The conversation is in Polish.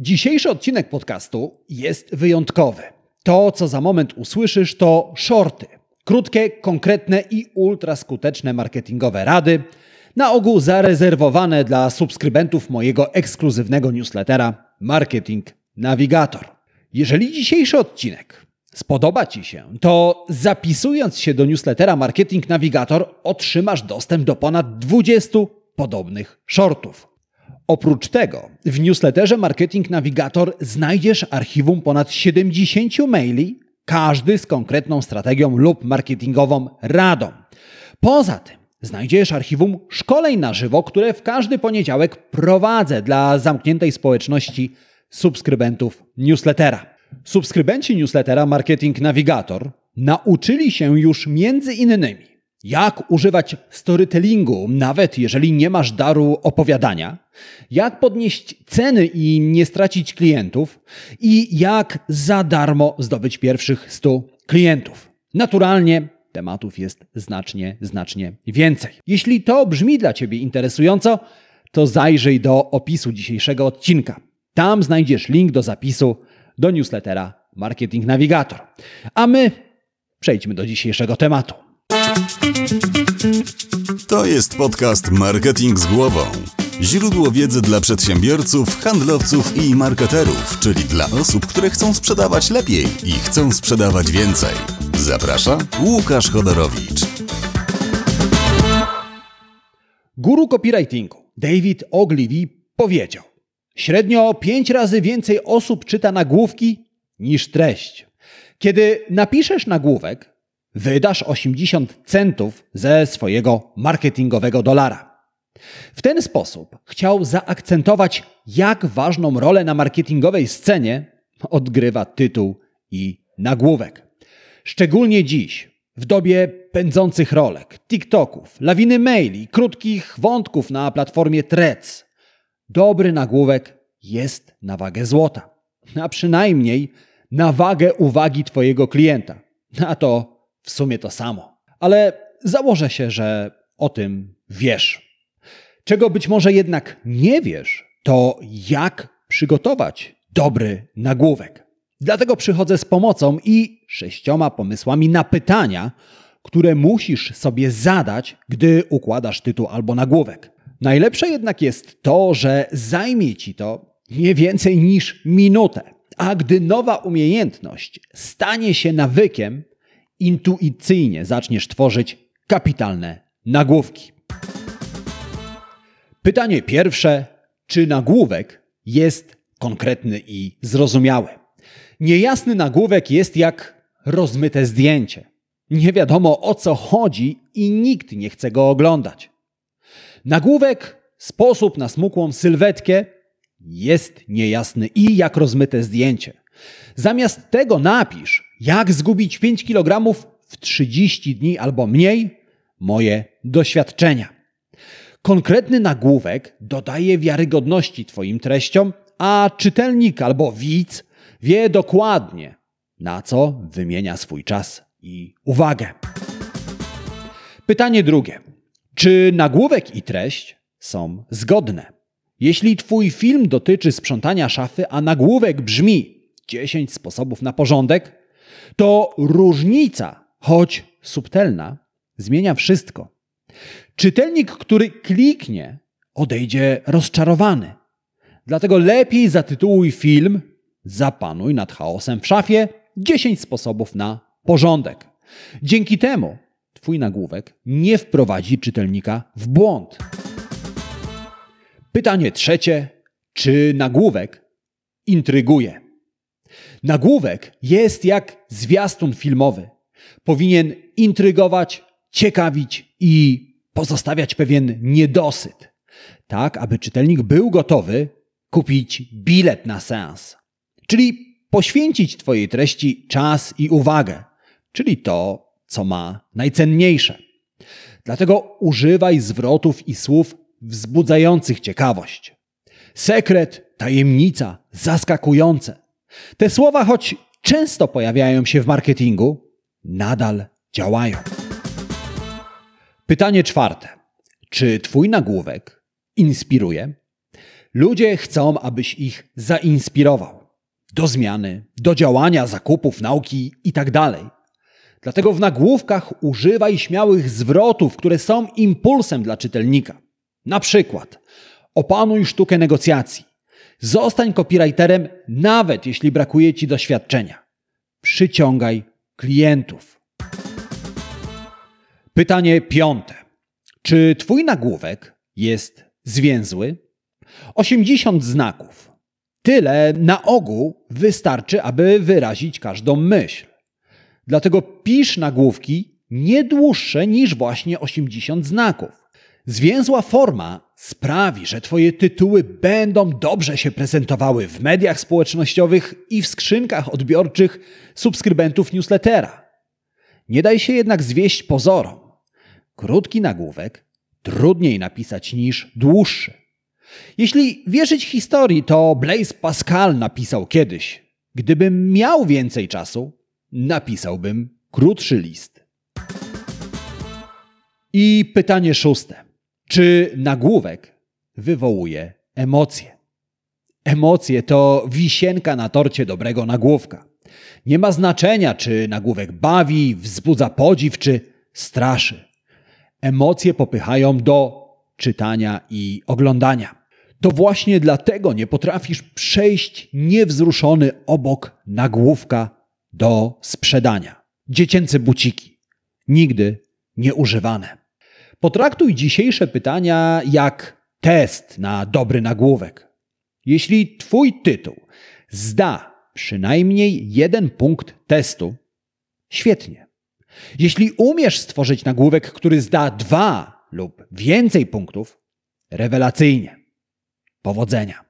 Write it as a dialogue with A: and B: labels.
A: Dzisiejszy odcinek podcastu jest wyjątkowy. To, co za moment usłyszysz, to shorty. Krótkie, konkretne i ultraskuteczne marketingowe rady, na ogół zarezerwowane dla subskrybentów mojego ekskluzywnego newslettera Marketing Navigator. Jeżeli dzisiejszy odcinek spodoba Ci się, to zapisując się do newslettera Marketing Navigator otrzymasz dostęp do ponad 20 podobnych shortów. Oprócz tego w newsletterze Marketing Navigator znajdziesz archiwum ponad 70 maili, każdy z konkretną strategią lub marketingową radą. Poza tym znajdziesz archiwum szkoleń na żywo, które w każdy poniedziałek prowadzę dla zamkniętej społeczności subskrybentów newslettera. Subskrybenci newslettera Marketing Navigator nauczyli się już między innymi jak używać storytellingu, nawet jeżeli nie masz daru opowiadania, jak podnieść ceny i nie stracić klientów, i jak za darmo zdobyć pierwszych 100 klientów. Naturalnie tematów jest znacznie, znacznie więcej. Jeśli to brzmi dla Ciebie interesująco, to zajrzyj do opisu dzisiejszego odcinka. Tam znajdziesz link do zapisu do newslettera Marketing Navigator. A my przejdźmy do dzisiejszego tematu.
B: To jest podcast Marketing z głową. Źródło wiedzy dla przedsiębiorców, handlowców i marketerów, czyli dla osób, które chcą sprzedawać lepiej i chcą sprzedawać więcej. Zaprasza Łukasz Chodorowicz.
A: Guru copywritingu David Ogilvy powiedział: Średnio pięć razy więcej osób czyta nagłówki niż treść. Kiedy napiszesz nagłówek, wydasz 80 centów ze swojego marketingowego dolara. W ten sposób chciał zaakcentować, jak ważną rolę na marketingowej scenie odgrywa tytuł i nagłówek. Szczególnie dziś, w dobie pędzących rolek, TikToków, lawiny maili, krótkich wątków na platformie Threads, dobry nagłówek jest na wagę złota, a przynajmniej na wagę uwagi Twojego klienta. A to w sumie to samo. Ale założę się, że o tym wiesz. Czego być może jednak nie wiesz, to jak przygotować dobry nagłówek. Dlatego przychodzę z pomocą i sześcioma pomysłami na pytania, które musisz sobie zadać, gdy układasz tytuł albo nagłówek. Najlepsze jednak jest to, że zajmie ci to nie więcej niż minutę. A gdy nowa umiejętność stanie się nawykiem, intuicyjnie zaczniesz tworzyć kapitalne nagłówki. Pytanie pierwsze: czy nagłówek jest konkretny i zrozumiały? Niejasny nagłówek jest jak rozmyte zdjęcie. Nie wiadomo o co chodzi i nikt nie chce go oglądać. Nagłówek, sposób na smukłą sylwetkę jest niejasny i jak rozmyte zdjęcie. Zamiast tego napisz, jak zgubić 5 kg w 30 dni albo mniej? Moje doświadczenia. Konkretny nagłówek dodaje wiarygodności Twoim treściom, a czytelnik albo widz wie dokładnie, na co wymienia swój czas i uwagę. Pytanie drugie. Czy nagłówek i treść są zgodne? Jeśli Twój film dotyczy sprzątania szafy, a nagłówek brzmi 10 sposobów na porządek, to różnica, choć subtelna, zmienia wszystko. Czytelnik, który kliknie, odejdzie rozczarowany. Dlatego lepiej zatytułuj film Zapanuj nad chaosem w szafie 10 sposobów na porządek. Dzięki temu Twój nagłówek nie wprowadzi czytelnika w błąd. Pytanie trzecie: czy nagłówek intryguje? Nagłówek jest jak zwiastun filmowy. Powinien intrygować, ciekawić i pozostawiać pewien niedosyt, tak aby czytelnik był gotowy kupić bilet na seans, czyli poświęcić Twojej treści czas i uwagę, czyli to, co ma najcenniejsze. Dlatego używaj zwrotów i słów wzbudzających ciekawość. Sekret, tajemnica, zaskakujące te słowa, choć często pojawiają się w marketingu, nadal działają. Pytanie czwarte. Czy Twój nagłówek inspiruje? Ludzie chcą, abyś ich zainspirował do zmiany, do działania, zakupów, nauki itd. Dlatego w nagłówkach używaj śmiałych zwrotów, które są impulsem dla czytelnika. Na przykład opanuj sztukę negocjacji. Zostań copywriterem, nawet jeśli brakuje ci doświadczenia. Przyciągaj klientów. Pytanie piąte. Czy twój nagłówek jest zwięzły? 80 znaków. Tyle na ogół wystarczy, aby wyrazić każdą myśl. Dlatego pisz nagłówki nie dłuższe niż właśnie 80 znaków. Zwięzła forma sprawi, że Twoje tytuły będą dobrze się prezentowały w mediach społecznościowych i w skrzynkach odbiorczych subskrybentów newslettera. Nie daj się jednak zwieść pozorom. Krótki nagłówek trudniej napisać niż dłuższy. Jeśli wierzyć historii, to Blaise Pascal napisał kiedyś: Gdybym miał więcej czasu, napisałbym krótszy list. I pytanie szóste. Czy nagłówek wywołuje emocje? Emocje to wisienka na torcie dobrego nagłówka. Nie ma znaczenia, czy nagłówek bawi, wzbudza podziw, czy straszy. Emocje popychają do czytania i oglądania. To właśnie dlatego nie potrafisz przejść niewzruszony obok nagłówka do sprzedania. Dziecięce buciki. Nigdy nieużywane. Potraktuj dzisiejsze pytania jak test na dobry nagłówek. Jeśli Twój tytuł zda przynajmniej jeden punkt testu, świetnie. Jeśli umiesz stworzyć nagłówek, który zda dwa lub więcej punktów, rewelacyjnie. Powodzenia.